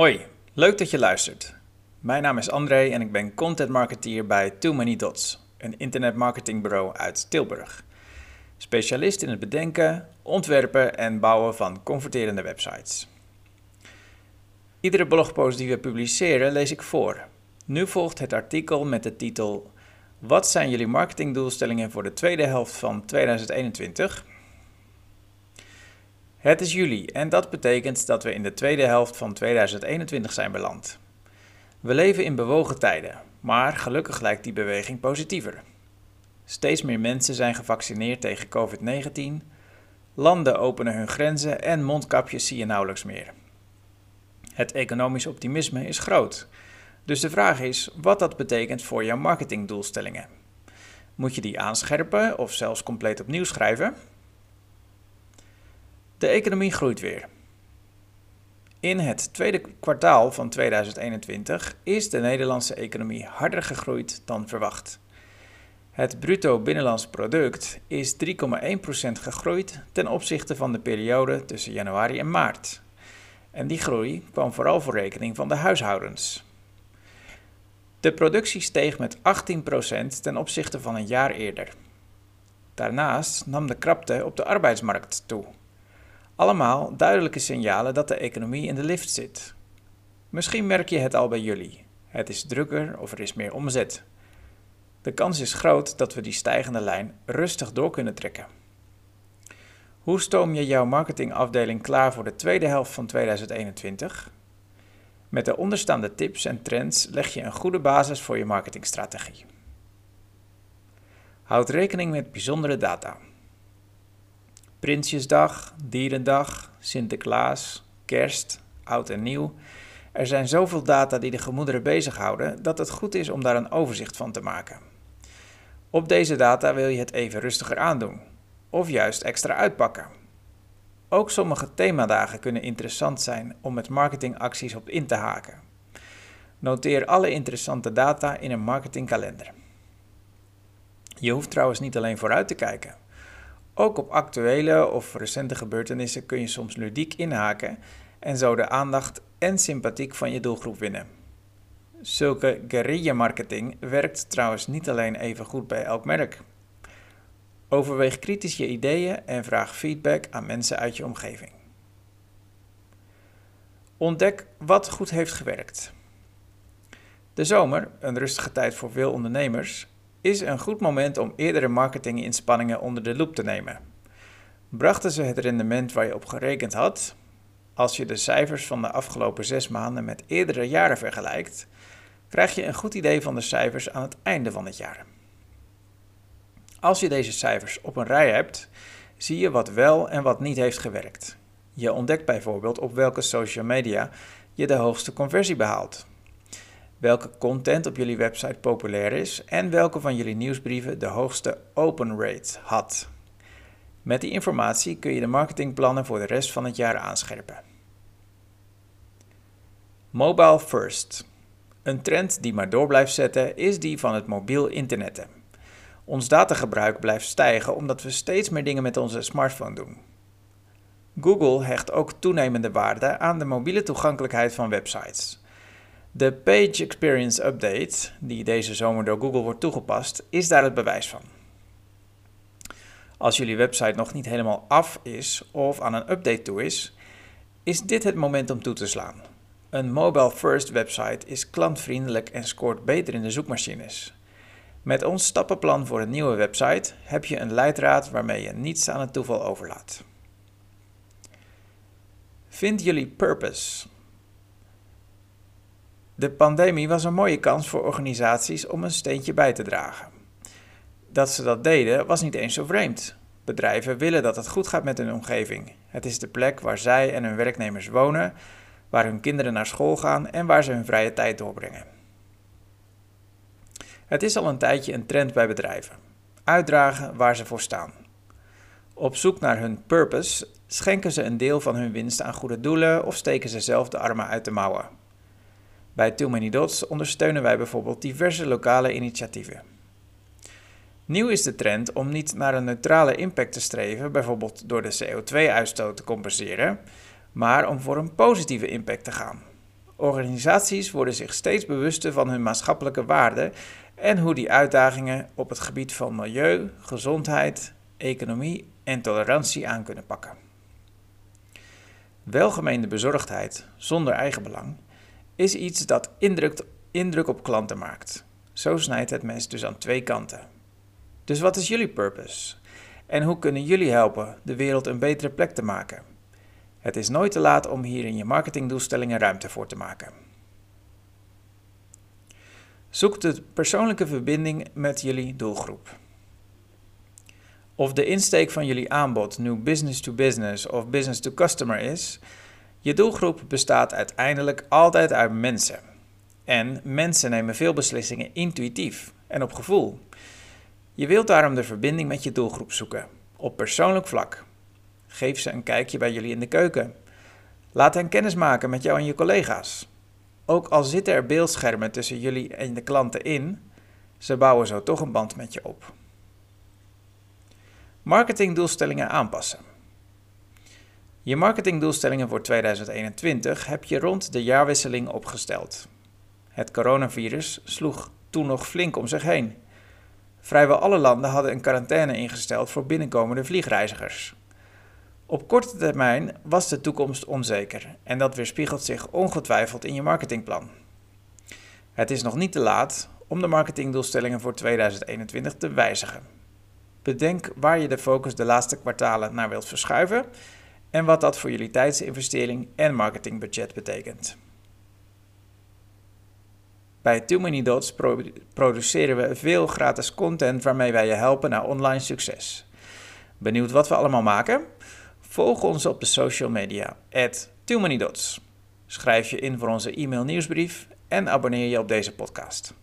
Hoi, leuk dat je luistert. Mijn naam is André en ik ben content marketeer bij Too Many Dots, een internetmarketingbureau uit Tilburg. Specialist in het bedenken, ontwerpen en bouwen van converterende websites. Iedere blogpost die we publiceren lees ik voor. Nu volgt het artikel met de titel Wat zijn jullie marketingdoelstellingen voor de tweede helft van 2021? Het is juli en dat betekent dat we in de tweede helft van 2021 zijn beland. We leven in bewogen tijden, maar gelukkig lijkt die beweging positiever. Steeds meer mensen zijn gevaccineerd tegen COVID-19, landen openen hun grenzen en mondkapjes zie je nauwelijks meer. Het economisch optimisme is groot, dus de vraag is wat dat betekent voor jouw marketingdoelstellingen. Moet je die aanscherpen of zelfs compleet opnieuw schrijven? De economie groeit weer. In het tweede kwartaal van 2021 is de Nederlandse economie harder gegroeid dan verwacht. Het bruto binnenlands product is 3,1% gegroeid ten opzichte van de periode tussen januari en maart. En die groei kwam vooral voor rekening van de huishoudens. De productie steeg met 18% ten opzichte van een jaar eerder. Daarnaast nam de krapte op de arbeidsmarkt toe. Allemaal duidelijke signalen dat de economie in de lift zit. Misschien merk je het al bij jullie. Het is drukker of er is meer omzet. De kans is groot dat we die stijgende lijn rustig door kunnen trekken. Hoe stoom je jouw marketingafdeling klaar voor de tweede helft van 2021? Met de onderstaande tips en trends leg je een goede basis voor je marketingstrategie. Houd rekening met bijzondere data. Prinsjesdag, Dierendag, Sinterklaas, Kerst, Oud en Nieuw. Er zijn zoveel data die de gemoederen bezighouden dat het goed is om daar een overzicht van te maken. Op deze data wil je het even rustiger aandoen, of juist extra uitpakken. Ook sommige themadagen kunnen interessant zijn om met marketingacties op in te haken. Noteer alle interessante data in een marketingkalender. Je hoeft trouwens niet alleen vooruit te kijken. Ook op actuele of recente gebeurtenissen kun je soms ludiek inhaken en zo de aandacht en sympathiek van je doelgroep winnen. Zulke guerrilla marketing werkt trouwens niet alleen even goed bij elk merk. Overweeg kritisch je ideeën en vraag feedback aan mensen uit je omgeving. Ontdek wat goed heeft gewerkt. De zomer, een rustige tijd voor veel ondernemers, is een goed moment om eerdere marketinginspanningen onder de loep te nemen. Brachten ze het rendement waar je op gerekend had? Als je de cijfers van de afgelopen zes maanden met eerdere jaren vergelijkt, krijg je een goed idee van de cijfers aan het einde van het jaar. Als je deze cijfers op een rij hebt, zie je wat wel en wat niet heeft gewerkt. Je ontdekt bijvoorbeeld op welke social media je de hoogste conversie behaalt welke content op jullie website populair is en welke van jullie nieuwsbrieven de hoogste open rate had. Met die informatie kun je de marketingplannen voor de rest van het jaar aanscherpen. Mobile first. Een trend die maar door blijft zetten is die van het mobiel internetten. Ons datagebruik blijft stijgen omdat we steeds meer dingen met onze smartphone doen. Google hecht ook toenemende waarde aan de mobiele toegankelijkheid van websites. De Page Experience Update, die deze zomer door Google wordt toegepast, is daar het bewijs van. Als jullie website nog niet helemaal af is of aan een update toe is, is dit het moment om toe te slaan. Een mobile first website is klantvriendelijk en scoort beter in de zoekmachines. Met ons stappenplan voor een nieuwe website heb je een leidraad waarmee je niets aan het toeval overlaat. Vind jullie purpose. De pandemie was een mooie kans voor organisaties om een steentje bij te dragen. Dat ze dat deden was niet eens zo vreemd. Bedrijven willen dat het goed gaat met hun omgeving. Het is de plek waar zij en hun werknemers wonen, waar hun kinderen naar school gaan en waar ze hun vrije tijd doorbrengen. Het is al een tijdje een trend bij bedrijven. Uitdragen waar ze voor staan. Op zoek naar hun purpose schenken ze een deel van hun winst aan goede doelen of steken ze zelf de armen uit de mouwen. Bij Too Many Dots ondersteunen wij bijvoorbeeld diverse lokale initiatieven. Nieuw is de trend om niet naar een neutrale impact te streven, bijvoorbeeld door de CO2-uitstoot te compenseren, maar om voor een positieve impact te gaan. Organisaties worden zich steeds bewuster van hun maatschappelijke waarden en hoe die uitdagingen op het gebied van milieu, gezondheid, economie en tolerantie aan kunnen pakken. Welgemeende bezorgdheid zonder eigenbelang is iets dat indruk, op klanten maakt. Zo snijdt het mes dus aan twee kanten. Dus wat is jullie purpose? En hoe kunnen jullie helpen de wereld een betere plek te maken? Het is nooit te laat om hier in je marketingdoelstellingen ruimte voor te maken. Zoek de persoonlijke verbinding met jullie doelgroep. Of de insteek van jullie aanbod nu business to business of business to customer is, je doelgroep bestaat uiteindelijk altijd uit mensen. En mensen nemen veel beslissingen intuïtief en op gevoel. Je wilt daarom de verbinding met je doelgroep zoeken, op persoonlijk vlak. Geef ze een kijkje bij jullie in de keuken. Laat hen kennis maken met jou en je collega's. Ook al zitten er beeldschermen tussen jullie en de klanten in, ze bouwen zo toch een band met je op. Marketingdoelstellingen aanpassen. Je marketingdoelstellingen voor 2021 heb je rond de jaarwisseling opgesteld. Het coronavirus sloeg toen nog flink om zich heen. Vrijwel alle landen hadden een quarantaine ingesteld voor binnenkomende vliegreizigers. Op korte termijn was de toekomst onzeker en dat weerspiegelt zich ongetwijfeld in je marketingplan. Het is nog niet te laat om de marketingdoelstellingen voor 2021 te wijzigen. Bedenk waar je de focus de laatste kwartalen naar wilt verschuiven en wat dat voor jullie tijdsinvestering en marketingbudget betekent. Bij Too Many Dots produceren we veel gratis content waarmee wij je helpen naar online succes. Benieuwd wat we allemaal maken? Volg ons op de social media, at Too Many Dots. Schrijf je in voor onze e-mail nieuwsbrief en abonneer je op deze podcast.